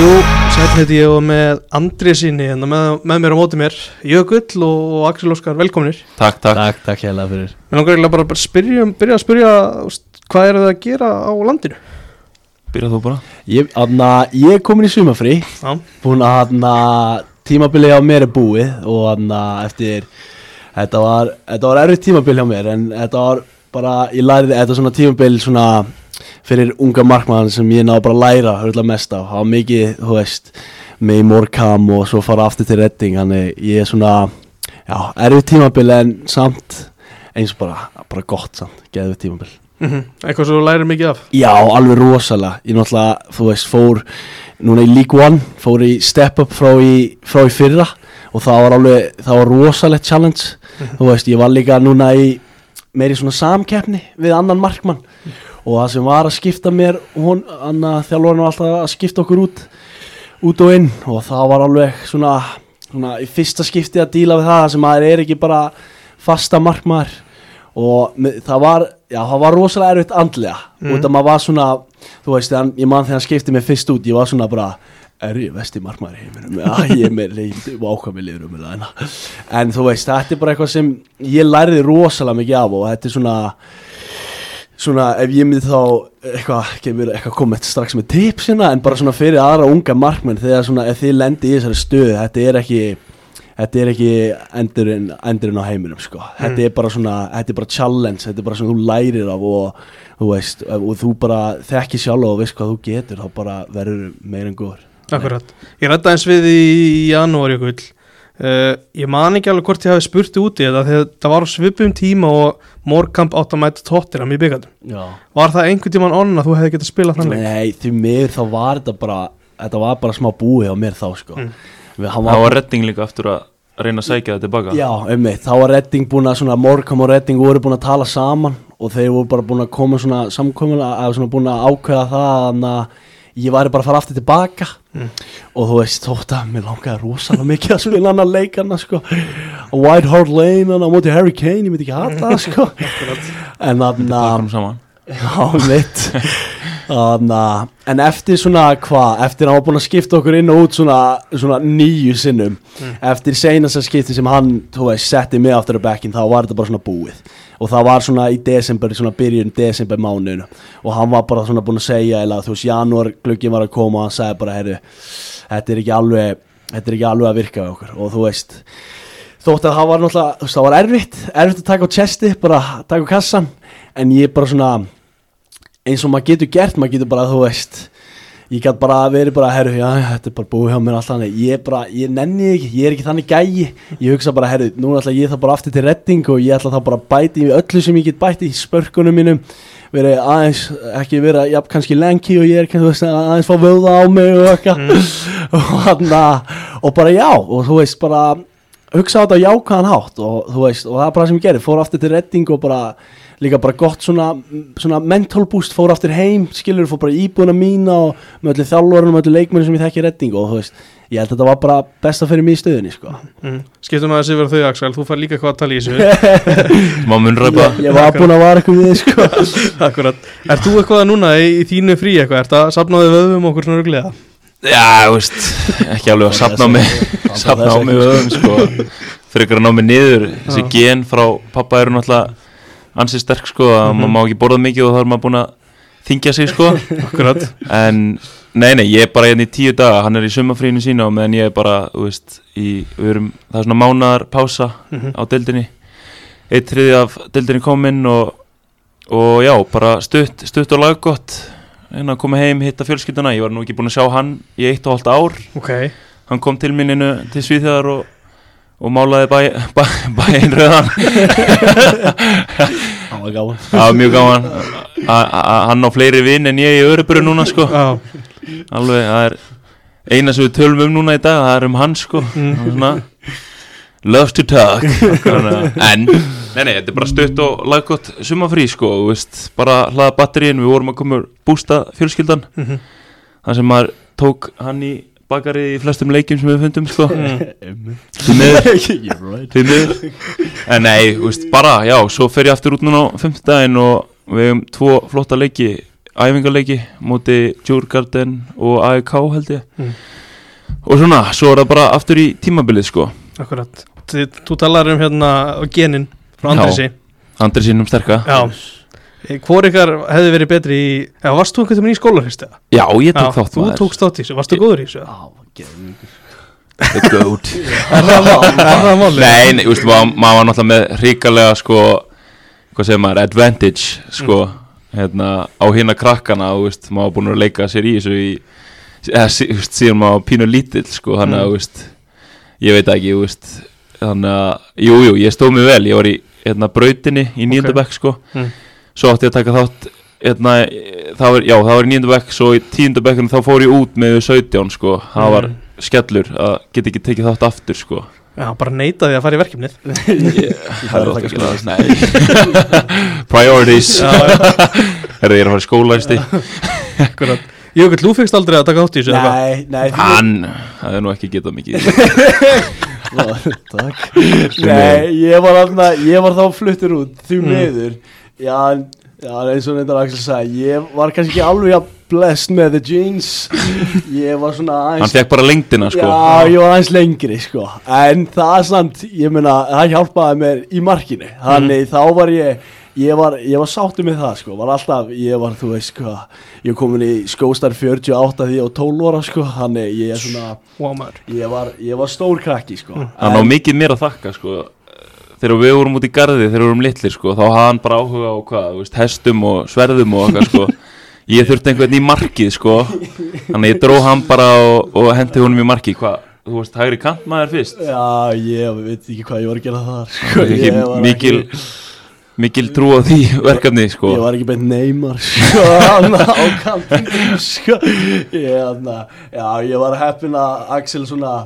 Jú, sætt heiti ég og með Andrið síni en með, með mér á móti mér Jökull og, og Axel Óskar, velkominir Takk, takk. Takk, takk hérlega fyrir. Mér langar eiginlega bara að spyrja, byrja að spyrja hvað er það að gera á landinu? Byrjað þú bara. Ég, aðna, ég er komin í sumafrí Já, Búin að aðna, tímabilið á mér er búið Og aðna, eftir Þetta var, þetta var erfið tímabil hjá mér En þetta var bara, ég lærið Þetta var svona tímabil svona Fyrir unga markmann sem ég náðu bara að læra Hörðlega mest á, var mikið, þú veist Með í morkam og svo fara aftur til redding Þannig ég er svona Já, erfið tímabil en samt Eins og bara, bara gott samt Geðið tímabil. Mm eitthvað sem þú lærir mikið af? Já, alveg rosalega. Ég náttúrulega, þú veist, fór núna í League One, fór í Step Up frá í, frá í fyrra og það var alveg, það var rosalegt challenge. Þú veist, ég var líka núna í meiri svona samkeppni við annan markmann og það sem var að skipta mér hún, Anna þjálfurinn var alltaf að skipta okkur út út og inn. Og það var alveg svona, svona í fyrsta skipti að díla við það sem maður er ekki bara fasta markmaður. Og það var já, það var rosalega erfitt andlega. Mm. út að maður var svona þú veist, ég man þegar hann skipti mig fyrst út ég var svona bara, er ég vesti markmaður í heiminum, já, ég er með ákvað með liður um það en þú veist, þetta er bara eitthvað sem ég lærði rosalega mikið af og þetta er svona svona, ef ég myndi þá eitthvað, kemur eitthvað komið strax með tips hérna, en bara svona fyrir aðra unga markmenn þegar svona, ef þið lendi í þessari stöðu þetta er ekki þetta er ekki endurinn, endurinn á heiminum sko. þetta er bara svona, þetta er bara challenge þetta er bara svona þú lærir af og þú veist, og þú bara þekki sjálf og veist hvað þú getur, þá bara verður meir en góður. Akkurat. Ég rætta eins við í janúar Jökull uh, Ég man ekki alveg hvort ég hafi spurt út í þetta þegar það var á svipum tíma og Morkamp átt að mæta tóttir í byggandum Já. Var það einhvern tíman onn að þú hefði getað spilað þannig? Nei, því miður þá var þetta bara þetta var bara smá búi á mér þá sko. Mm. Hann Það var redding líka aftur að reyna að sækja það tilbaka Já, einmitt, þá var Redding búin að svona Morcom og Redding voru búin að tala saman og þeir voru bara búin að koma svona samkomulega, eða svona búin að ákveða það að ég væri bara að fara aftur tilbaka. Mm. og þú veist, þótt að mér langaði rosalega mikið að spila hann að leikana sko. A White Hart Lane hann á móti Harry Kane, ég myndi ekki hata það sko. En þannig Það að kom saman. Já, mitt að, en eftir svona hvað, eftir að hann var búin að skipta okkur inn og út svona, svona nýju sinnum eftir seinasta skipti sem hann, þú veist, setti mig aftur á bekkin þá var þetta bara svona búið og það var svona í desember, svona byrjun desember mánuðinu og hann var bara svona búin að segja eða þú veist, janúar glugginn var að koma og hann sagði bara, herru, þetta er ekki alveg þetta er ekki alveg að virka við okkur. Og þú veist, þótt að það var náttúrulega, þú veist, það var erfitt, erfitt að taka á chesti, bara taka á kassan en ég bara svona eins og maður getur gert, maður getur bara, þú veist ég gæti bara verið bara, herru, já, þetta er bara búið hjá mér alltaf ég bara, ég nenni ekki, ég er ekki þannig gæi, ég hugsa bara, herru, nú ætla ég það bara aftur til redding og ég ætla það bara að bæti í öllu sem ég get bæti í spörkunum mínum, verið aðeins, ekki vera, já, kannski lengi og ég er, veist, aðeins fá vöða á mig og eitthvað, og hann og bara já, og þú veist, bara hugsa á þetta á jákvæðan hátt og þú veist, og það er bara sem ég gerir, fór aftur til redding og bara líka bara gott svona, svona mental boost, fór aftur heim, skilur, fór bara í íbúina mína og með öllu þjálfurinn og með öllu leikmennin sem ég þekki í redding og þú veist, ég held að þetta var bara besta fyrir mig í stöðunni, sko. Mm. Skiptum að þessi vera þau Axel, þú fær líka hvað að tala í þessu Má munræpa Ég, ég var búin að vara eitthvað við, sko. Akkurat Er þú eitthvað núna í, í þínu frí eitthvað? Er það safnaði vöðum okkur svona ruglega? Já, þú veist, ekki alveg að sapna á mig Sapna á mig öðum, sko Frekar að ná mig niður Þessi gen frá pappa eru náttúrulega ansið sterk, sko að maður má ekki borða mikið og þá er maður búin að þingja sig, sko. En, nei, nei, ég er bara hérna í tíu daga Hann er í sumafrínu sína og meðan ég er bara, þú veist í, við erum, Það er svona mánaðar pása Mhm. á deildinni. Eitt þriði af deildinni kominn og, og já, bara stutt, stutt og laggott. En að koma heim, hitta fjölskylduna ég var nú ekki búinn að sjá hann í eitt og halvt ár. Ok. Hann kom til minninu til Svíþjóðar og, og málaði bæ, bæ, bæinn rauðan. Það var gáðan. það var mjög a- hann á fleiri vinn en ég í Öruburu núna sko. Já. Alveg, það er eina sem við tölum um núna í dag það er um hann sko. Mm. Svona, loves to talk. En, nei nei, þetta er bara stutt og laggott sumafrí sko, þú veist, bara hlaða batteríin við vorum að koma úr bústa fjölskyldan. Mhm. þar sem maður tók hann í bakarið í flestum leikjum sem við fundum sko. Mm. því miður, en nei, veist, bara, já, svo fer ég aftur út núna á fimmtudaginn og við hefum tvo flotta leiki æfingarleiki móti Djurgarden og AEK held ég. Mm. og svona, svo er það bara aftur í tímabilið sko. Akkurat. Þú, talar um hérna genin frá. Andrisi Andri sínum sterka. Já Hvor ykkar hefði verið betri í Já, varst þú einhvern veginn í skólarhristu? Já, ég tók þátt Þú tókst þátt í þessu, varstu góður í þessu? Já, það málið? Nei, nei, maður, maður var náttúrulega með ríkalega sko, hvað segir maður, advantage sko, hérna, á hérna krakkana maður var búin að leika sér í þessu í, eða, þú síðan maður var pínu lítill sko, þannig að, Mm. veist, ég veit ekki, veist, þannig að, jú, jú, ég stóð mig vel, ég var í, hérna, brautinni í nýjöndabæk, sko, Mm. Svo átti ég að taka þátt, hérna, það var, já, það var í nýjöndabæk, svo í tíundabækinu þá fór ég út með 17, sko, það var Mm. skellur að geta ekki tekið þátt aftur, sko. Já, bara neitaði að fara í verkefnið. Það er það Nei Priorities. Herðu ég er að fara í stíð akkurat. Jökull, þú fegst aldrei að taka þátt í þessu? Nei, nei, Hann Það er nú ekki getað mikið Takk. Nei, ég var, alveg, ég var þá fluttur út Því Mm. Já, en- já, eins og neitt Axel sagði Ég var kannski ekki alveg jafn blessed með the jeans. Ég var svona Hann aðeins fekk bara lengdina sko. Já, ég var aðeins lengri sko. En það er samt, ég meina Það hjálpaði mér í markinu. Þannig þá var ég Ég var, ég var sáttu með það sko. Var alltaf, ég var, þú veist sko Ég kom inn í skóstar 48 því á 12 ára sko. Þannig ég er svona Wow, maður. Ég var, ég var stór krakki sko. Hann á mikið mér að þakka sko Þegar við vorum út í garði, þegar við vorum litlir sko Þá hafði hann bara áhuga á hvað, veist, hestum og sverðum og eitthvað sko. Ég þurfti einhvern í markið sko. Þannig ég dró hann bara og, og hendi honum í markið. Hvað, þú veist, hægri kant maður fyrst? Já, ég veit ekki hvað ég var að gera þar sko. Það er Ég ekki var mikil, mikil trú á því verkefni sko. Ég var ekki beint neymar sko, á kantinu sko. ég, hana, Já, ég var heppin að Axel svona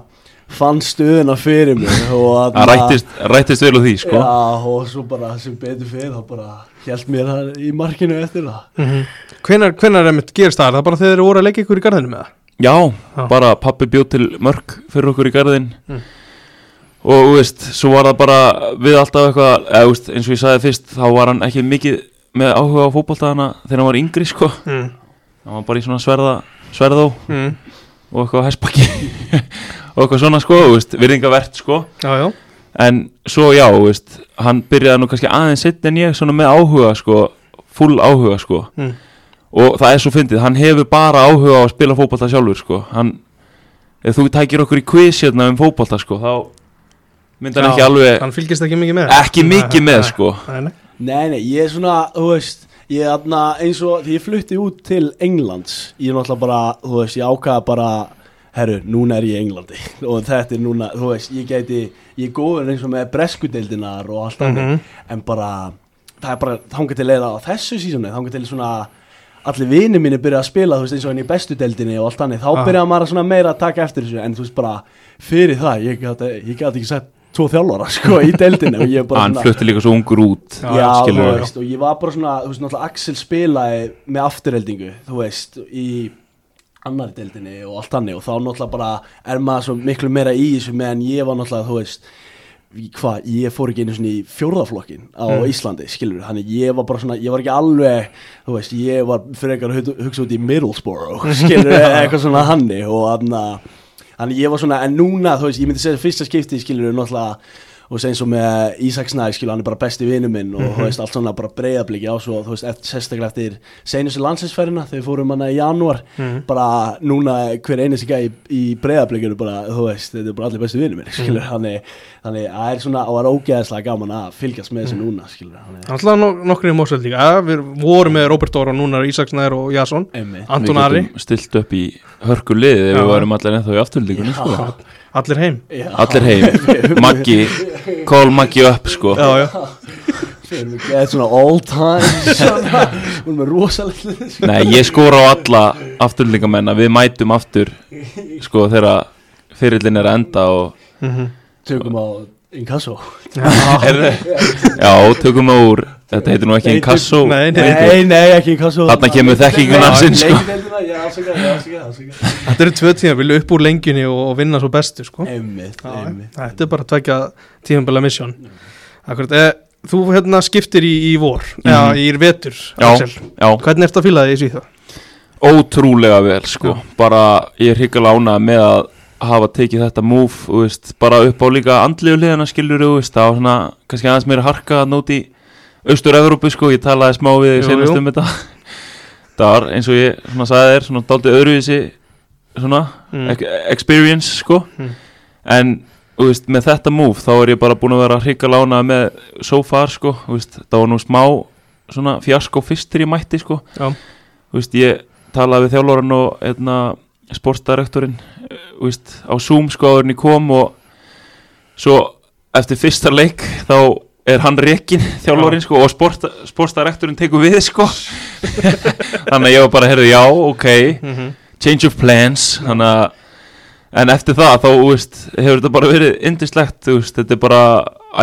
fann stöðuna fyrir mig og Það rættist, rættist vel á því sko Já, og svo bara sem betur fyrir þá bara held mér það í markinu eftir það mm Hvenær, hvenær er mitt gerist það? Er það bara þegar þið voru að leggja ykkur í garðinu með það? Já, Já. bara pappi bjóð til mörg fyrir okkur í garðin Mm. og þú veist, svo var það bara við alltaf eitthvað, eða þú veist, eins og ég sagði fyrst þá var hann ekki mikið með áhuga á fótboltaðana þegar hann var yngri sko Mm. hann var bara í svona sverða sverðó Mm. og eitthvað hespaki og eitthvað svona sko, þú veist, virðingavert sko. Já, já. En svo já, þú veist, hann byrjaði nú kannski aðeins sitt en ég svona með áhuga sko, full áhuga sko. Mm. og það er svo fyndið, hann hefur bara áhuga á að spila fótbolta sjálfur sko. Hann, ef þú tækir okkur í quiz hérna um fótbolta sko, þá myndi hann ekki alveg Hann fylgist ekki mikið með. Ekki mikið með nei, sko. Nei, nei. Nei, nei, ég er svona, þú veist Ég er þarna eins og því ég flutti út til Englands Ég er náttúrulega bara, þú veist, ég ákvaða bara Herru, núna er ég í Englandi Og þetta er núna, þú veist, ég gæti Ég er góður eins og með breskudeildinar og allt annað Mhm. En bara, það er bara þangað til leiða á þessu sísónu Þangað til svona Allir vini mínu byrja að spila, þú veist, eins og henni í bestu deildinni og allt annað Þá Ah. byrja maður að svona meira að taka eftir þessu En þú veist bara, fyrir það, ég gæti, ég gæti ekki sett tvo þjálfara, sko, í deildinni Og ég er bara hann svona- flutti líka svo ungur út Já, veist, og ég var bara svona, þú veist, náttúrulega Axel spilaði með afturheldingu, þú veist, í annar deildinni og allt hannig og þá náttúrulega bara er maður svo miklu meira í þessu meðan ég var náttúrulega, þú veist, hvað, ég fór ekki einu svona í fjórðaflokkin á Mm. Íslandi, skilur við, þannig ég var bara svona, ég var ekki alveg, þú veist, ég var fyrir eitthvað að hugsa- út í Middlesbrough, skilur eitthvað svona hannig og þannig Þannig ég var svona, en núna, þú veist, ég myndi segja fyrsta skipti, skilur náttúrulega og eins og með Ísak Snæ, skilur, hann er bara besti vinnu minn og þú veist, allt svona bara breyðabliki á svo, þú veist, eftir, sérstaklega eftir seinustu landsinsferðina, þegar fórum hana í janúar. Mhm. bara núna hver einu sig í, í breyðablikinu bara, þú veist, þetta er bara allir besti vinnu minn, skilur, þannig, þannig að það er svona, og það er ógeðslega gaman að fylgjast með þessu núna, skilur, þannig Alltaf no nokkur í Mósveld líka Við vorum með Robert Dóra og núna Ísaksnæður og Einmitt. Anton við Ari. getum stilt upp í hörku liði ef við varum allir ennþá í afturlíkunni. Allir heim? Já. allir heim, Maggi call Maggi upp sko. Já, já. Ekki eitthvað svona all time. Erum með rosalegt. Nei, ég skora á alla afturlíkamenn að við mætum aftur sko þegar fyrirlin er að enda og Mhm. tökum á inkasso Já, Já, tökum við úr Þetta heitir nú ekki inkasso nei, nei. Nei, nei, ekki inkasso Þarna kemur þekkingin hans inn, sko. Þetta eru tvö tíma, vilja upp úr lengjunni og, og vinna svo bestu sko. Þetta er bara að tvekja tímabæla misjón eh, þú hérna skiptir í, í vor Mhm. eða í vetur Já. Axel. Já, hvernig ertu að fíla þig í Svíþjóð? ótrúlega vel sko bara ég er hryggala ánað með að hafa tekið þetta veist, bara upp á líka andlegu hliðina skilur það var svona kannski aðeins meira harka að nóti í austur-Evrópu sko, ég talaði smá við Jú, senast jú. um þetta það var eins og ég svona sagði þér, svona daldið öðruvísi svona Mm. experience sko Mm. en veist, með þetta move þá er ég bara búin að vera hryggala ánað með so far sko, veist, það var nú smá fjarsko fyrst þegar ég mætti sko veist, ég talaði við þjálfóran og hérna, sportdirektorinn eh, veist, á Zoom sko áður en ég kom og svo eftir fyrsta leik þá er hann rekin þjálfórin sko og sport, sportdirektorinn tekur við sko. Þannig að ég var bara, herði, já, ok. Mm -hmm. change of plans að en eftir það þá, þú veist, hefur þetta bara verið indislegt, þú veist, þetta er bara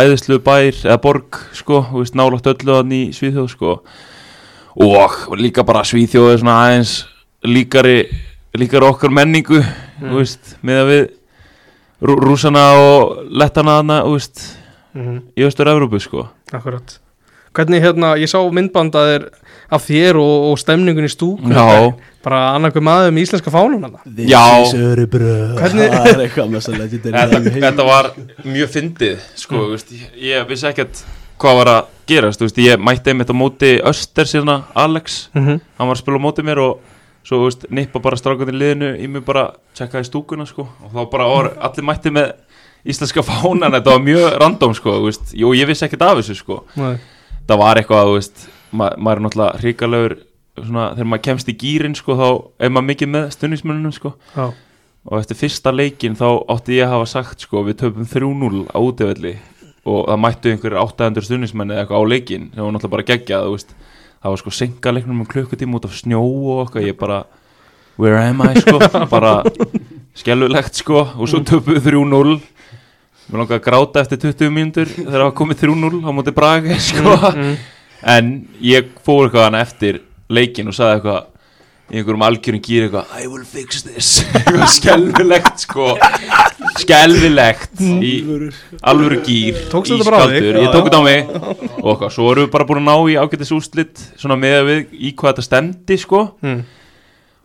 æðislu bær eða borg, sko nálagt öllu hann í Svíþjóð, sko. Og líka bara Svíþjóð er svona aðeins líkari líkari okkar menningu þú veist, með að við rú, rúsana og lettana þarna, veist, í Östur-Evrópu, sko. Akkurat Hvernig hérna, ég sá myndbandaðir af þér og, og stemningun í stúku Já. Bara annarkur maður með íslenska fánun Já. Hvernig- er þetta, þetta var mjög fyndið sko, mm. veist, ég, ég vissi ekkert hvað var að gerast, veist, ég mætti einmitt á móti Öster síðan Alex mm -hmm. hann var að spila á móti mér og svo veist, nippa bara strákandi liðinu í mig bara tjekkaði stúkuna sko. Og þá bara var allir mætti með íslenska fánan, þetta var mjög random sko, veist, jú, ég vissi ekkert af þessu sko. Það var eitthvað, þú veist ma maður er náttúrulega hrikalegur svona, þegar maður kemst í gýrin sko, þá er maður mikið með stundismennunum sko. Já, og eftir fyrsta leikin þá átti ég að hafa sagt sko við töpum 3-0 á útivelli. Og það mættu einhverjir 800 stundismenni eða eitthvað á leikin sem var náttúrulega bara geggjað þú veist. Það var sko senka leiknum um klukkutíma út af snjó og eitthvað ég bara where am I sko? Bara skellulegt sko. Og svo töpum við 3-0 mér langar að gráta eftir 20 mínútur þegar það var komið 3-0 á móti Braga sko. Mm. En ég fór eitthvað hana eftir leikin og sagði eitthvað í einhverjum algjörum gýr eitthvað I will fix this. Eitthvað skelfilegt sko. Skelfilegt í alvöru. gýr ískaldur, Já, ég tók þetta á mig. Og eitthvað, svo erum við bara búin að ná í ágætis úrslit svona með að við í hvað þetta stemdi sko. Mm.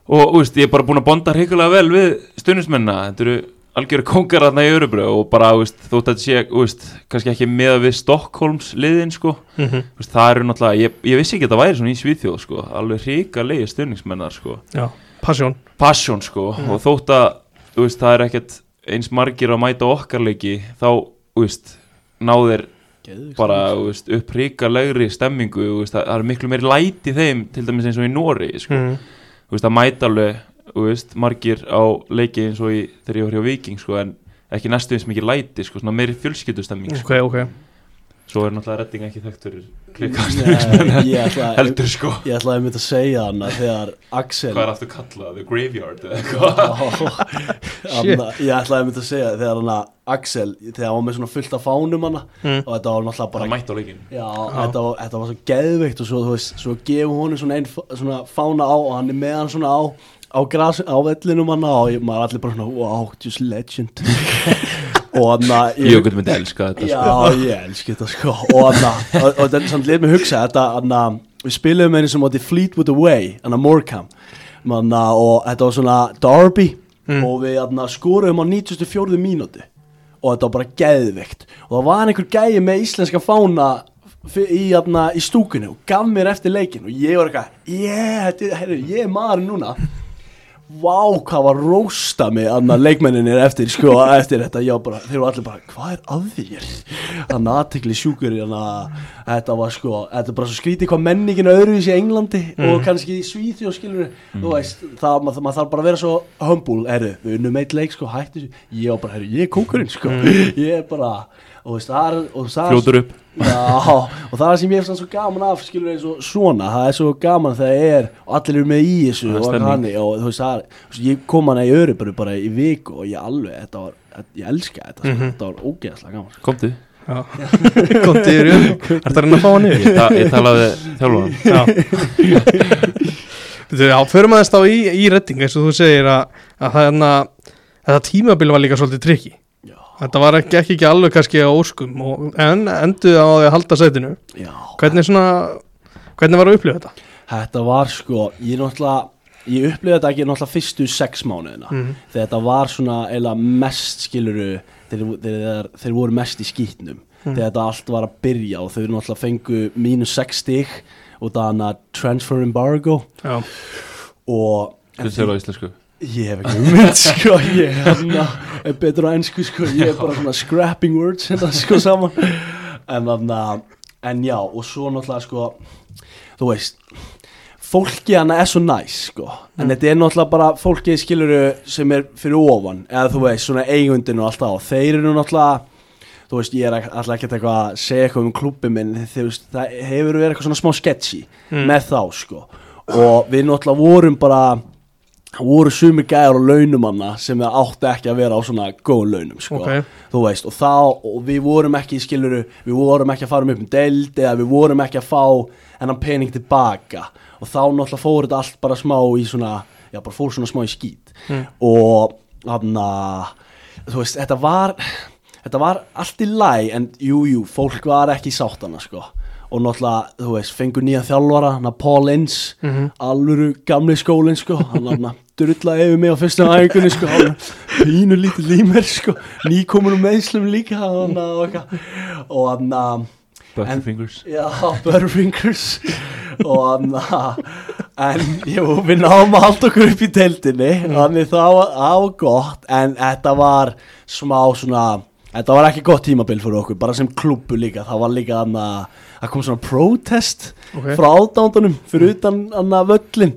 og veist, ég er bara búin að bonda hrikalega vel við stundismenna, þetta eru algjöru kóngar þarna í Örubrö og bara, veist, þótt að þetta sé, veist, kannski ekki með við Stokkólms liðin, sko, Mm -hmm. veist, það eru náttúrulega, ég, ég vissi ekki að það væri svona í Svíþjóð, sko, alveg hrikalegi stundismennar, sko, Já, passion. Passion, sko, og þótt að, það er ekkert eins margir að mæta okkar leiki, þá, náðir bara, upp hrikalegri stemmingu, þú veist, það, það er miklu meiri læti þeim, til dæmis eins og í Nóri, sko, mm. að mæta alveg veist, margir á leiki eins og í, þegar ég var hjá Viking sko, en ekki næstu eins mikið læti sko, svona meiri fjölskyldustemming sko. Ok, ok. Svo er náttúrulega redding ekki þekkt fyrir ég ætla heldur sko. Ég ætlaði einmitt að segja hann að þegar Axel hvað er aftur kallað, the graveyard eða eitthvað? Anna, Ég ætlaði einmitt að segja þegar hann að Axel, þegar hann var með svona fullt af fánum hann Mm. og þetta var náttúrulega bara bara mætt á leikin Já, Þetta, var, þetta var svo geðveikt og svo, þú veist, svo gefur honum svona einn f- svona fána á og hann er með hann svona á á, gras, á vellinum hann og ég, maður er allir bara svona, wow, just legend. Og hann að ég okkur myndi elska þetta Já, sko. ég elski þetta sko. Og hann að, og, og þetta er samt leið mig hugsa Þetta, hann að, við spilum með henni sem átti Fleetwood Away, hann að Morecambe. Manna, og þetta var svona Derby og við hann að skorum á 94. mínúti og þetta var bara geðveikt. Og það var einhver gæi með íslenska fána í, í stúkunni og gaf mér eftir leikin og ég var eitthvað yeah, þetta, herri, ég er maður núna Vá, hvað var rósta mig annar leikmenninir eftir, sko, eftir þetta, já bara, þeir eru allir bara, hvað er að þér? Þannig aðtekli sjúkur, þannig að þetta var sko, þetta er bara svo skrítið hvað menningin öðruvísi í Englandi og kannski í Svíþjóð, skilur þú veist, það, maður, maður þarf bara að vera svo humble, herru, við unnum eitt leik, sko, hættu ég var bara, herru, ég er kókurinn, sko, ég er bara, og veist, það er, og það er, fljótur upp. Já, og það er sem ég finnst svo gaman af skilur eins og svona, það er svo gaman þegar ég er og allir eru með í þessu Það er og, hann, og þú veist það er, ég kom hana í öru bara, bara í viku og ég alveg, þetta var þetta- ég elska þetta, sko, þetta var ógeðslega gaman sko. komdu, Já. Komdu þér um Er það að reyna að fá hann yfir? ég, ta ég talaði þjálfan Já. Förum aðeins þá í, í redding eins og þú segir að, að það er að þetta tímabil var líka svolítið trikki Þetta var ekki, ekki, alveg kannski á óskum og, en enduði á því að halda sætinu. Já. Hvernig svona, hvernig var að upplifa þetta? Þetta var sko, ég náttúrulega ég upplifði þetta ekki náttúrulega fyrstu sex mánuðina. Mhm. þegar þetta var svona eiginlega mest skiluru þeir, þeir, þeir voru mest í skýtnum þegar þetta allt var að byrja og þau náttúrulega fengu mínus sex stig og það hana transfer embargo. Já, og Hvernig séu það á íslensku? Ég hef ekki mynd sko ég hérna, er betur á ennsku sko ég er bara svona scrapping words hérna sko saman. En þannig en já og svo náttúrulega sko þú veist fólki hana er svo næs sko en þetta er náttúrulega bara fólki skiluru sem er fyrir ofan eða þú veist svona eigundin og allt og þeir eru náttúrulega þú veist ég er alltaf ekki eitthvað að segja eitthvað um klubbi minn þeir veist það hefur verið eitthvað svona smá sketchy með þá sko og við náttúrulega vorum bara voru sumir gæjar á launumanna sem það átti ekki að vera á svona góðum launum sko. Ok. þú veist og þá og við vorum ekki skiluru við vorum ekki að fara um upp um deild eða við vorum ekki að fá enn pening tilbaka. Og þá náttúrulega fór þetta allt bara smá í svona já bara fór svona smá í skít. Og þannig að þú veist þetta var þetta var allt í læ en jújú jú, fólk var ekki í sáttana sko. Og náttúrulega, þú veist, fengur nýja þjálfara hann að Paul Inns, alvöru gamli skólinn, sko, hann hann drullaði yfir mig á fyrstu æfingunni, sko. Pínu lítið límer, sko. Nýkomin um meðslum líka hann og hann Butterfingers. Já, Butterfingers. Og hann en jú, við náum að halda okkur upp í teltinni þannig það var, gott en þetta var smá svona þetta var ekki gott tímabil fyrir okkur bara sem klubbu líka, það var líka hann að það kom svona protest Ok. frá ádándunum fyrir utan hann að völlin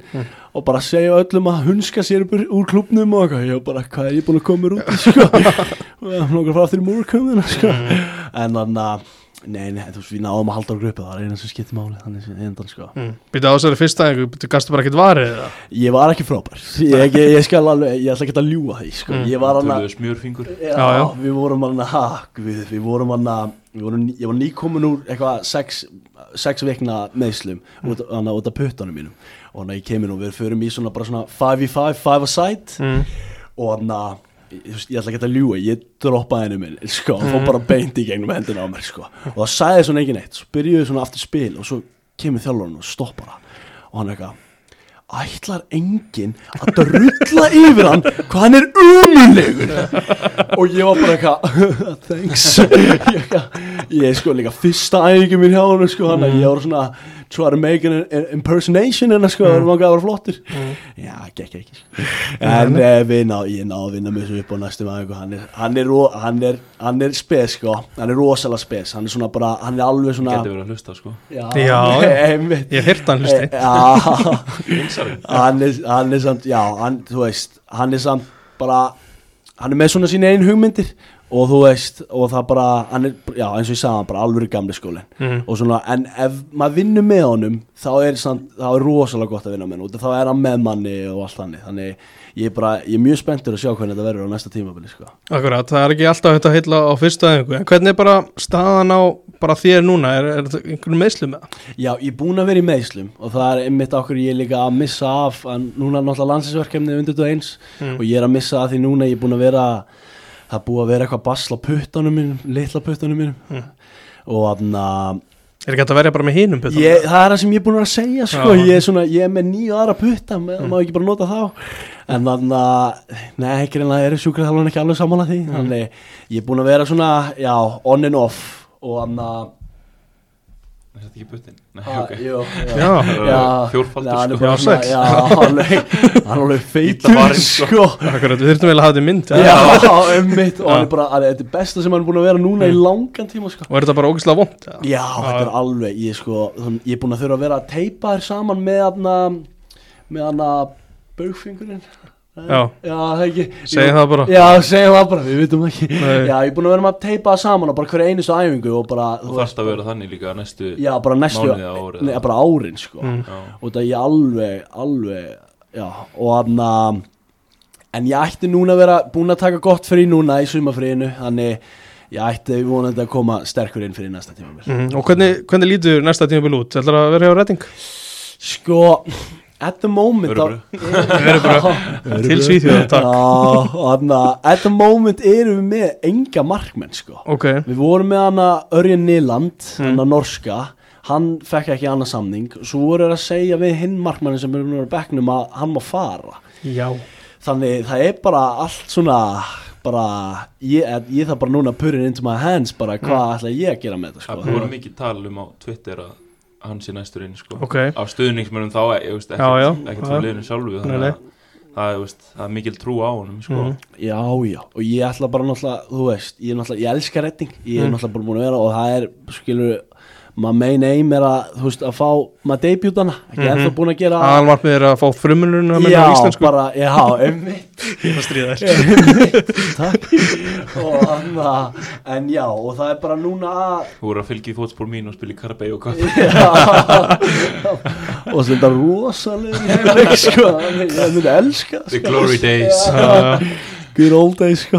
og bara segja öllum að hunska sér upp úr klubnum og eitthvað, ég bara, hvað er ég búin að koma mér út sko og nokkur frá aftur í múrkömmina, sko en þannig að Nei, nei, þú veist, við náðum að halda á gruppu, það var eina sem skipti máli, þannig sem endan, sko. mm. Býta á þessari fyrsta býta gastu bara ekkert varið eða? Ég var ekki frábær, ég, ég, ég skal alveg, ég ætla ekki að ljúga því, sko. Mm. Ég var hann já. við vorum hann að, við, við vorum hann að, við vorum, ný- ég var nýkomin úr eitthvað sex, sex vikna meðslum, út, hann að út af puttanum mínum. Og hann að ég kemur og við förum í svona bara svona 5v5, 5 a side, Mm. og hann að ég, ætla ekki að ljúga, ég droppaði henni minn sko, og fór bara beint í gegnum hendina á mér sko. og það sagði svona ekki neitt. Svo byrjuði svona aftur spil og svo kemur þjálfarinn og stoppar það. Og hann eitthvað ætlar enginn að drulla yfir hann hvað hann er umulegur og ég var bara eitthvað thanks. Ég, ég er sko líka fyrsta æfingi mér hjá hann sko, hann að ég var svona try to make an, an impersonation en sko, það var manga að vera flottur já, gekk ekki sko. en eh, við ná, ég náðu að vinna mig þessu upp á næstum æfingu hann er, hann er, hann er, hann er spes sko, hann er rosalega spes. Hann er svona bara, hann er alveg svona Geti verið að hlusta sko. Já. Ég heyrt hann hlusti Eh, hann er, hann er samt, já, hann, þú veist, hann er samt bara, hann er með svona sín einn hugmyndir og þú veist, og það bara, hann er, já, eins og ég sagði hann, bara alvöru gamli skólinn Mhm. og svona, en ef maður vinnur með honum, þá er er rosalega gott að vinna með hann, og þá er hann með manni og allt þannig, þannig ég er bara, ég er mjög spenntur að sjá hvernig þetta verður á næsta tímabili, sko. Akkurat, það er ekki alltaf þetta heila á fyrsta einhver En hvernig er bara staðan á bara þér núna? Er, er það einhvern meðslu með það? Já, ég er búin að vera í meðslum og það er einmitt okkur ég líka að missa af núna er Mm. er er það er búið að vera eitthvað basl á puttanum mínum litla puttanum mínum Mm. og þannig að Er ekki hægt að verja bara með hinum puttanum? ég, það er það sem ég er búin að segja sko, ég, er svona, ég er með nýju aðra putta með, má ekki bara nota þá en þannig að, nei, ekki reyna er sjúkraþjálfun ekki alveg saman að því þannig ég er búin að vera svona, já, on and off og þannig að Er þetta ekki buttin? Nei, Ah, ok jú, Já. já, Fjórfaldur, já, hann er sko. er er alveg feitur sko. sko Akkurat, við þurftum vel að hafa þetta mynd já, eða? ummitt og hann bara, hann þetta er besta sem hann er búin að vera núna í langan tíma sko Og er þetta bara ógislega vond? já, þetta er alveg, ég sko þann- ég er búin að þurfa að vera að teipa þér saman með hann með hann baugfingurinn Já. já, það ekki Segðu það bara. já, segjum það bara, við vitum ekki Nei. já, ég er búin að vera með að teipa það saman og bara hverja einustu æfingu og bara, Þú þarfst að vera þannig líka næstu já, bara næstu árið, nei, eða? bara árin sko Mm. Og það ég alveg, alveg já, og hann að en ég ætti núna að vera búin að taka gott frí núna í sumafríinu þannig ég ætti vonandi að koma sterkur inn fyrir næsta tíma Mhm, Og hvernig, hvernig lítur næsta tímabil út? Ætlar að vera hjá Redding? sko, at the moment Við erum til Svíþjóðar, takk. Að at the moment erum við með enga markmenn sko. Ok, Við vorum með hana Örjan Niland, Mm. hana norska. Hann fekk ekki annað samning. Svo voru þeir að segja við hinn markmannin sem er nú á bekknum að hann má fara. Já. Þannig það er bara allt svona bara, ég, ég þarf bara núna að put it into my hands bara Mm. hvað ætla ég að gera með þetta Það sko voru mikið tal um á Twitter að hann sé næstur inn sko. Ok. Á stuðningsmörnum þá, ekkert, frá liðinu sjálfu það, veist, það er mikil trú á honum sko. Mhm. Já, já, og ég ætla bara náttúrulega, þú veist, ég er náttúrulega, ég elska redding, ég er Mm. náttúrulega bara búin að vera og það er, skilur, maður main aim er að, þú veist, að fá maður debutana, ekki Mhm. ennþá búin að gera Aðalmarkmið er að fá frumulunum að minna Já, á íslensku. bara, já, einmitt. Ég var stríða þér. Takk. Og hann að, en já, og það er bara núna að Þú voru að fylgja í fótspór mín og spila í Karabæi og hvað. Og þetta er rosalega sko, þannig ég myndi elska The sko. glory days Good old days sko.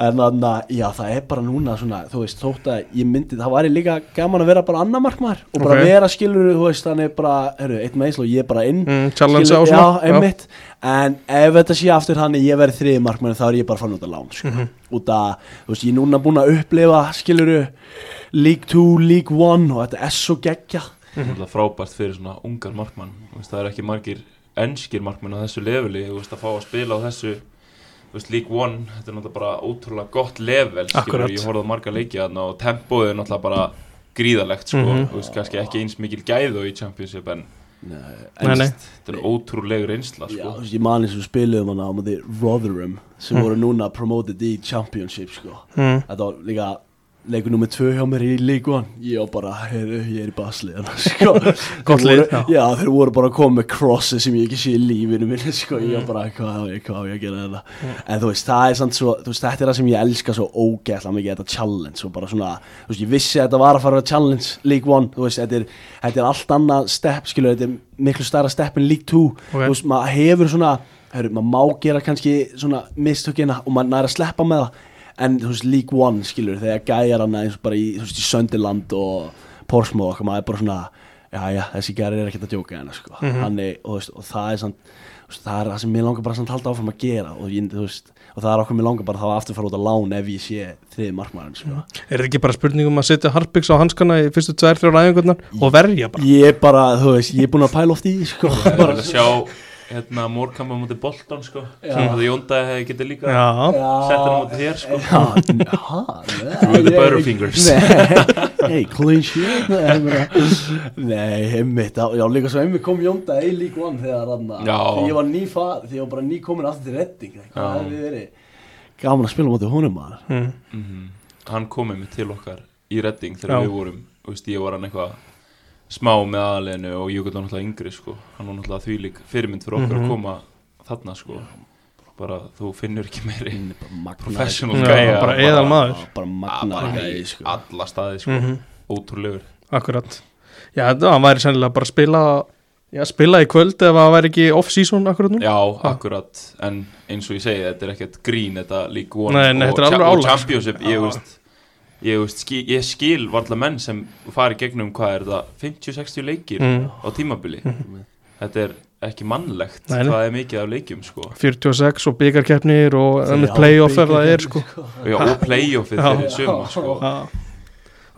En þannig að, já það er bara núna svona, þú veist, þótt að ég myndi Það væri líka gaman að vera bara annar markmaður Og bara Ok. vera skilur, þú veist, þannig bara Herru, eitt meðsl og ég er bara inn. Mm, challenge á svona, Já, einmitt. En ef þetta sé aftur hann ég verði þriði markmaður Þá er ég bara fann út að lán, sko. Mhm. Út að, þú veist, ég er núna búin að upplifa Skiluru, League 2, League 1 Og þetta er svo geggja Það er frábært fyrir svona ungar markmann. Það er ekki margir enskir markmann á þessu leveli Þú veist að fá að spila á þessu veist, League One, þetta er náttúrulega bara ótrúlega gott level skilur, ég horfði á marga leiki þarna og tempóið er náttúrulega bara gríðalegt sko, Mhm. þú veist, kannski ekki eins mikil gæðu í Championship en Nei, Nei, nei. þetta er ótrúlega reynsla Já, sko. þú veist, ég mani sem við spiluðum hann á móti Rotherham sem Mm. voru núna promoted í Championship sko. Mm. Þetta var líka leikur nummið tvö hjá mér í League One Ég var bara, heyrðu, ég er í basli sko. Gott Þeir lið, voru, já. já. þeir voru bara að koma með crosses sem ég ekki sé í lífinu minni sko. Ég var bara, hvað á ég, að gera þetta En þú veist, það er samt svo þú veist, Þetta er það sem ég elska svo ógeðslega mikið Þetta challenge og bara svona Þú veist, ég vissi að þetta var að fara að challenge League One Þú veist, þetta er, þetta er allt annað step Skilur, þetta er miklu stærra step en League 2 Ok. Þú veist, maður hefur svona Heru, maður má gera kannski svona mistökina og maður næri að sleppa með það en þú veist League One skilur þegar gæjar hann eins og bara í, í Söndiland og Portsmouth og okkar maður er bara svona já já þessi gæjar er ekkert að djóka hérna sko Mhm. Þannig, og, þú veist, og það er samt þú veist, það er það sem mér langar bara samt halda áfram að gera og, ég, þú veist, og það er okkur mér langar bara þá aftur fara út að lán ef ég sé þriði markmaðurinn sko. Er þetta ekki bara spurning um að setja Harpiks á hanskana í fyrstu tvær, þrjár æfingarnar og verja bara? ég er bara, þú veist, ég er búin að pæla oft í sko bara, að sjá hérna Mórkamma mútið Bolton sko Já. það Jóndaði hefði getið líka Já, sett hann mútið þér sko Já, já, Through the butterfingers. Nei, hey, clean shit Nei, einmitt Já, líka svo einmitt kom Jónda í lík one þegar hann Já. Því ég var ný far, því ég var bara ný komin aftur til redding Hvað Já. hefði verið Gaman að spila mútið honum maður mm. Mhm. hann komið mig til okkar í Redding Já. þegar við vorum, þú veist, ég var hann eitthvað smá með aðleginu og Júkvæð var náttúrulega yngri sko, hann var náttúrulega þvílík fyrirmynd fyrir okkur Mhm. að koma þarna sko. Bara þú finnur ekki meiri professional gæja. bara eðal maður. Bara gæi, í sko. alla staði sko, Mm ótrúlegur. Akkurat. Já, hann væri sennilega bara spila Já, spila í kvöld ef það væri ekki off-season akkurat nú já, Ha. akkurat, en eins og ég segi þetta er ekkert grín, þetta lík one Nei, nei, og, er og sko. championship, ég veist ég, veist, skil, ég skil varla menn sem fari gegnum hvað er það 50-60 leikir mm. á tímabili þetta er ekki mannlegt Nei, hvað er mikið af leikjum sko 46 og byggarkeppnir og playoff ef það er bikarkeppni, sko Já, og playoffið fyrir suma sko. Já.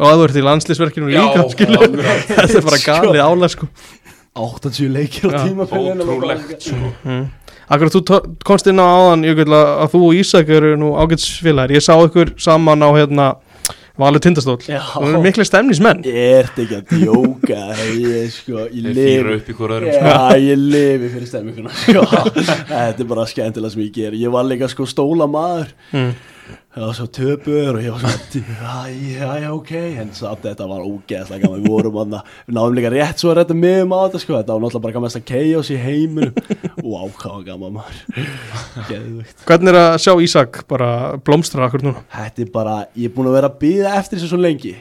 Og að þú ert í landslisverkinu Já, líka. Þetta er bara galið álega sko 80 leikir á Já. tímabilinu ótrúlegt sko. mm. Akkurat þú komst inn á áðan að þú og Ísak eru nú ágætsfélagar Ég sá ykkur saman á hérna Valur Tindastól Já. Það eru miklu stemnismenn Ég ert ekki að djóka Ég sko, ég þeir lifi fýra upp í hvora öðrum sko. Já, ég lifi fyrir stemminguna sko. Þetta er bara skemmtilega sem ég ger Ég var líka sko stóla maður mm. Það var svo töpur og ég var svona Já, já, ok. En satt þetta var ógeðslega gaman. Við vorum aðna Við náðum líka rétt svo að redda miðum á þetta sko. Þetta var náttúrulega bara gaman að chaos í heiminum. Vá, hvað var gaman maður. Geðvögt Hvernig er að sjá Ísak bara blómstra akkur núna? Þetta er bara, ég er búin að vera að býða eftir þessu svo lengi.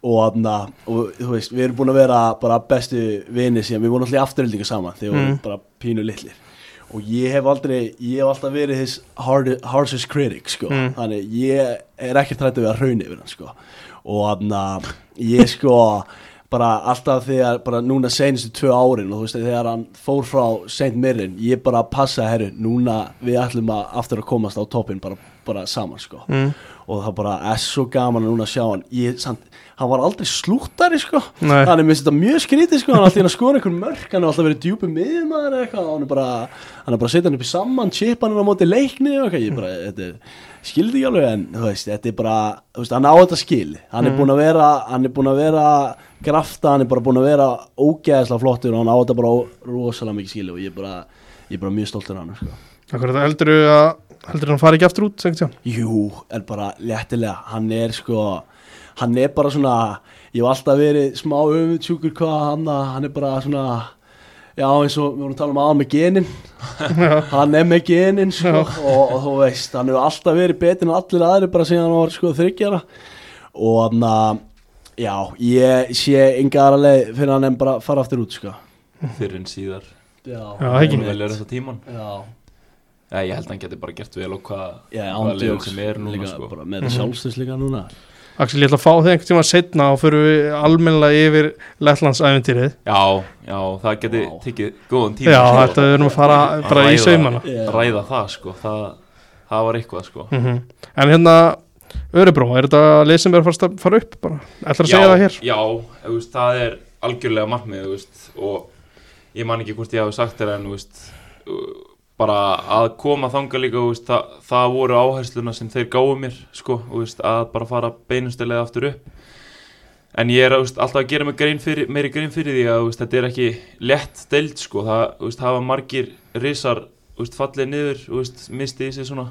Og, aðna, og þú veist, við erum búin að vera bara bestu vini síðan, við vorum alltaf í afturhildingu saman þegar við Mm. vorum bara pínu litlir og ég hef aldrei, ég hef alltaf verið his hard, harshest critic sko, Mm. þannig ég er ekkert trætt að vera hraun yfir hann sko og aðna, ég sko bara alltaf þegar, bara núna senustu tvö árin og þú veist, þegar hann fór frá St. Mirren, ég bara passa, herru, núna við ætlum að aftur að komast á toppin bara, bara saman, sko mm. og það bara er svo gaman að núna sjá hann ég, samt, hann var aldrei slúttari sko. Nei. hann er þetta mjög skrítið sko. Hann er alltaf að skora einhver mörk, hann er alltaf verið djúpi miðmaður eða eitthvað, hann er bara hann er bara að setja hann upp í saman, chipa hann á móti leikni ég bara, þetta er skildi ekki alveg en, þú veist, þetta er bara þú veist, hann á þetta skil, hann er búin að vera hann er búin að vera grafta, hann er bara búin að vera ógeðslega flottur og hann á þetta bara rosalega mikið skil og ég er bara, ég er bara mjög stoltur hann sko. Akkur þetta heldur að heldur hann fari ekki aftur út, Jú, en bara léttilega. Hann er sko hann er bara svona, ég hef alltaf verið smá öfundsjúkur hvað hann hann er bara svona já eins og við vorum að tala um aðan með genin. Hann er með genin sko, og, og þú veist, hann hefur alltaf verið betur en allir aðri bara síðan hann var sko þryggjara og hann að já, ég sé enga aðra leið fyrir hann en bara fara aftur út sko. Fyrir en síðar. Já, Já, ekki. Hún velja þetta tíman Já, Já, ég held að hann geti bara gert vel og hvað já hvaða liðum sem er núna líka sko. bara með þetta sjálfstöðs líka núna Axel, ég ætla að fá þig einhvern tíma setna og fyrir við almennilega yfir Lettlandsæventýrið Já, já, það geti Vá. tekið góðan tíma Já, þetta við erum að fara bara í ræða- saumana Já. Ræða það sko, það, það var eitthvað sko mm En hérna, Örebró, er þetta lið sem er að fara, upp bara? Ætlar að segja það hér? Já, þú veist, það er algjörlega veist, og ég man ekki hvort ég hafi sagt þér en þú veist, bara að koma þanga líka veist, það, það voru áhersluna sem þeir gáðu mér sko, veist, að bara fara beinustilega aftur upp. En ég er veist, alltaf að gera grein fyrir, meiri grein fyrir því að þetta er ekki lett deild sko, það hafa margir risar fallið niður, mistið í sig svona.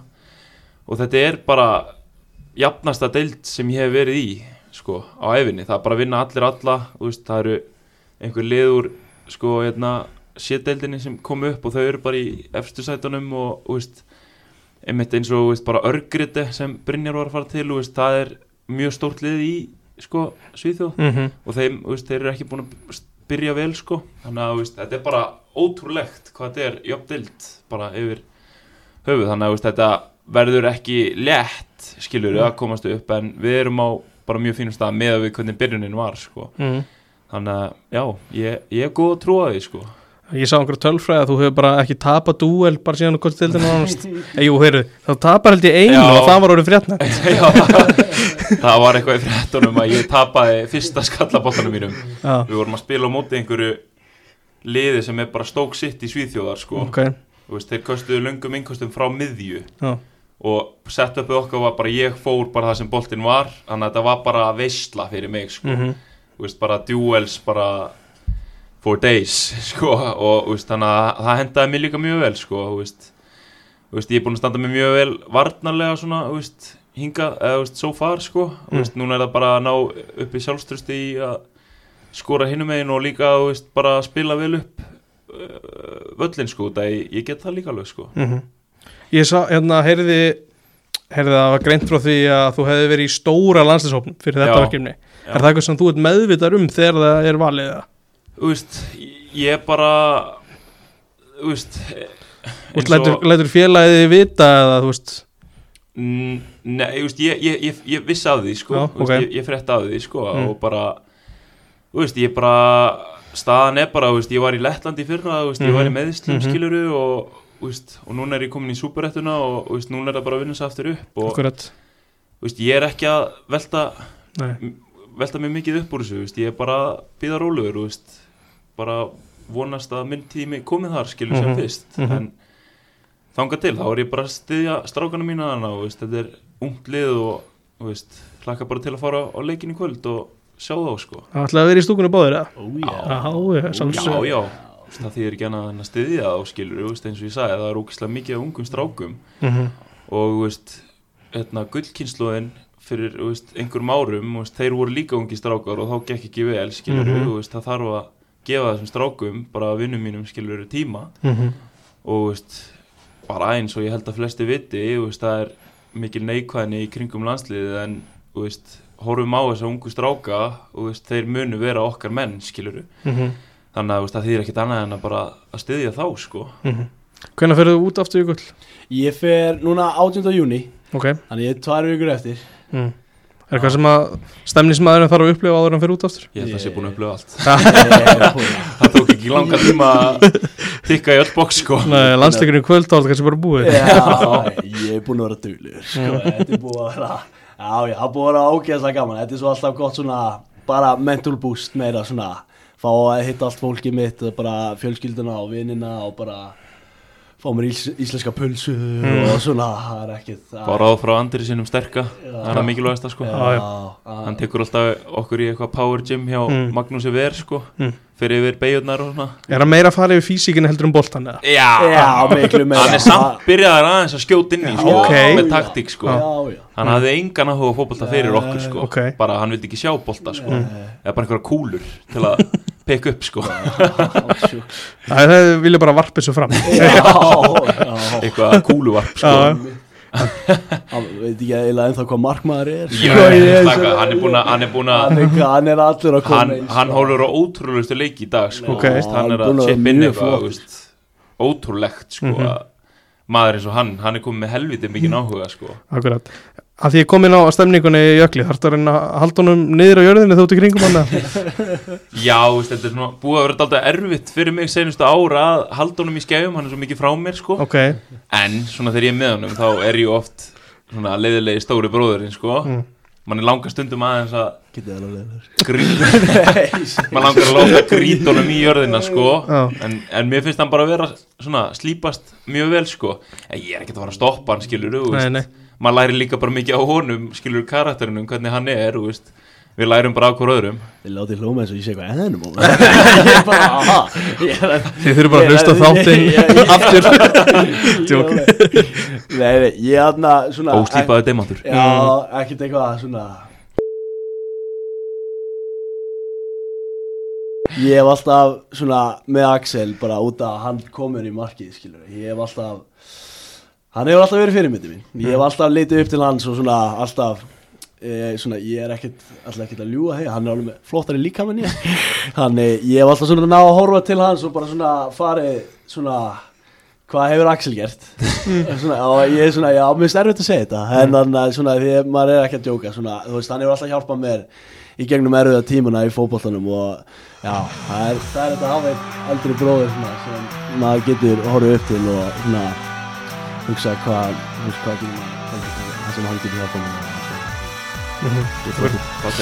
Og þetta er bara jafnasta deild sem ég hef verið í sko, á æfinni, það er bara að vinna allir alla það eru einhver liður sko, hérna sétdeildinni sem kom upp og þau eru bara í efstu sætunum og, veist einmitt eins og, veist, bara örgriti sem Brynjar var að fara til, þú veist, það er mjög stórt lið í, sko, Svíþjóð. Mm og þeim, þeir eru ekki búin að byrja vel, sko, þannig að, þetta er bara ótrúlegt hvað þetta er jöfndild bara yfir höfuð, þannig að, þetta verður ekki létt, skilur að komast upp, en við erum á bara mjög fínum stað með að við hvernig byrjunin var, sko, -hmm. þannig að, já, ég, ég er góð að trúa því, sko, Ég sá einhverju tölfræði að þú hefur bara ekki tapað dúel bara síðan og hvort til þetta nánast Jú, heyrðu, þá tapar held ég einu Já. og það var orðið fréttna já, það, var eitthvað í fréttunum að ég tapaði fyrsta skallabottanum mínum, Já, við vorum að spila á móti einhverju liði sem er bara stók sitt í Svíþjóðar, sko, ok. Þú veist, þeir köstuðu löngum innkostum frá miðju. Já, og setupið okkar var bara ég fór bara það sem boltinn var þannig að þetta var bara veistla fyrir mig sko. mm Þú veist, bara duels bara for days sko. og veist, það hendaði mér líka mjög vel sko. Veist, veist, ég er búin að standa mig mjög vel varnarlega svona, hinga eða so far sko. Mm. Núna er það bara að ná upp í sjálfströsti í að skora hinum megin og líka, bara spila vel upp uh, völlin sko, það ég, ég get það líka alveg sko. Mhm. Ég sá, hérna, heyrði heyrði að það var greint frá því að þú hefði verið í stóra landslýshópn fyrir þetta verkefni Er það eitthvað sem þú ert meðvitar um þegar það er valið það? Þú veist, ég bara Þú veist Þú veist, lætur, lætur félagið vita eða þú veist Nei, þú veist, ég, ég, ég, ég vissi af því, sko Já, Þú veist, ég, ég frétti af því, sko Mm. Og bara, þú veist, ég bara Staðan er bara, þú veist, ég var í Lettlandi fyrra Þú veist, ég var í Mhm, meðslum, mhm. skiluru Og, þú veist, og núna er ég komin í súperettuna Og, þú veist, núna er það bara að vinna sér aftur upp Og, þú veist, ég er ekki að velta Nei. Velta mig mikið upp úr þessu, þú veist Ég er bara að býða rólegur, þú veist Bara vonast að minn tími komið þar, skilur sem Mhm, fyrst mhm. En þangað til, þá er ég bara að styðja strákana mína þarna og veist, þetta er ungt lið og þú veist, hlakka bara til að fara á leikin í kvöld og sjá þá sko Það ætlaði að vera í stúkunni báðir eða? Ó, já. Já, já, Já, já, Þú veist, það þýðir ekki annað en að styðja þá skilur, þú veist, eins og ég sagði, það er ógislega mikið af ungum strákum Mhm. og þú veist, hérna, gullkynnslóðin fyrir, þú veist, einhverjum árum þú veist, þeir voru líka ungi strákar og þá gekk ekki vel, skilur, þú veist, það þarf að gefa þessum strákum, bara vinnum mínum, skilur, tíma Mhm. og þú veist, bara eins og ég held að flesti viti, veist, það er mikil neikvæðni í kringum landsliðið en veist, horfum á þessa ungu stráka og þeir munu vera okkar menn, skiluru, Mhm. þannig að það þýðir ekkit annað en að bara að styðja þá, sko Mhm. Hvenær ferðu þú út aftur í gull? Ég fer núna 18. júni Ok Þannig ég er tvær vikur eftir mm. Er eitthvað sem að stemnismæðurinn þarf að upplifa áður en fyrir út aftur? Ég held að það sé búin að upplifa allt Það tók ekki langa tíma að tikka í öll box sko Nei, landsleikurinn kvöld áður kannski bara búið Já, ég er búinn að vera duglegur sko. Þetta er búið að vera Já, já, það er búið að vera ógeðslega gaman Þetta er svo alltaf gott svona bara mental boost meira svona fá að hitta allt fólkið mitt og bara fjölskylduna og vinnina og bara fá mér ís, íslenska pulsu og svona, það er ekkit Bara áð frá andri sinum sterka Það er það mikilvægasta sko Já, Já, já. Hann tekur alltaf okkur í eitthvað power gym hjá Mm. Magnúsi Ver sko Mm. Fyrir yfir beigurnar og svona Er hann meira að fara yfir físíkinu heldur um boltan eða? Já, Já, miklu meira Hann er samt byrjaðar aðeins að skjóta inn í sko, ok. Með taktík sko Já, já Hann hafði engan áhuga á fótbolta fyrir okkur sko ok. Bara hann vildi ekki sjá bolta sko. Eða bara einhverja kúlur til að peka upp sko. Það vilja bara varpa þessu fram Eitthvað kúluvarp sko Hann veit ekki eiginlega ennþá hvað markmaður er sko, hann er búin að Hann er allur að koma hann, hann sko. hólur á ótrúlegustu leik í dag sko. Hann er að chip mjög eitthvað ótrúlegt sko, Mhm. að maður eins og hann, hann er komið með helviti mikið áhuga sko. akkurat Að því ég kom inn á stemningunni í jökli Þarf það að reyna að halda honum niður á jörðinni þóttu kringum hann já, þetta er svona búið að vera alltaf erfitt fyrir mig senustu ára að halda honum í skefum, hann er svo mikið frá mér sko. Ok, en svona þegar ég er með honum þá er ég oft svona leiðilegi stóri bróðurinn sko. Mm. mann er langa stundum aðeins að Getið alveg leiður grýta mann langar að láta grýta honum í jörðina sko. En, en mér finnst hann bara að vera svona slípast mjög vel sko. en ég er ekkert að fara að stoppa hann skilur þú nei, veist. nei. Maður læri líka bara mikið á honum skilur karakterinum, hvernig hann er þú veist. við lærum bara á hver öðrum. Þið látið hlóma eins og ég sé eitthvað ennum Ég bara, aha. Ég að Þið þurfum bara að hlusta þáttinn aftur. Djók. Nei, nei, ég er aðna svona óslípaði demantur. Já, ekkert eitthvað svona Ég hef alltaf svona með Axel bara út að hann komur í markið skilur Ég hef alltaf Hann hefur alltaf verið fyrirmyndi mín. Ég hef alltaf litið upp til hans og svona alltaf e, svona, Ég er ekkert alltaf ekkert að ljúga hei, hann er alveg með flottari líka menn ég. Þannig ég hef alltaf svona náð að horfa til hans og bara svona farið svona hvað hefur Axel gert? Svona, og ég er svona, já, mér finnst erfitt að segja þetta. En þannig að svona, því að maður er ekki að djóka svona, þú veist, hann hefur alltaf hjálpað mér í gegnum erfiða tímuna í fótboltanum og já, það er, það er þetta að hafa einn eldri bróður svona, sem maður getur horfið upp til og svona hugsa hvað, hvað getur maður það sem hann getur hjálpað mér Mhm. Takk,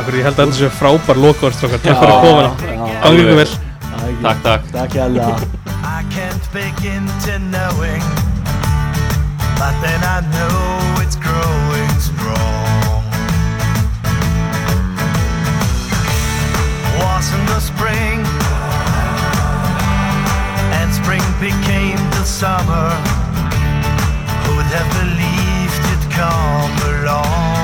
Akkur ég held að þetta sé frábær lokaverstrókar Takk fyrir að koma Gangi ykkur vel. Takk, takk Takk. hérlega I can't begin to knowing, but then I know it's growing strong. Was in the spring, and spring became the summer. Who'd have believed it'd come along?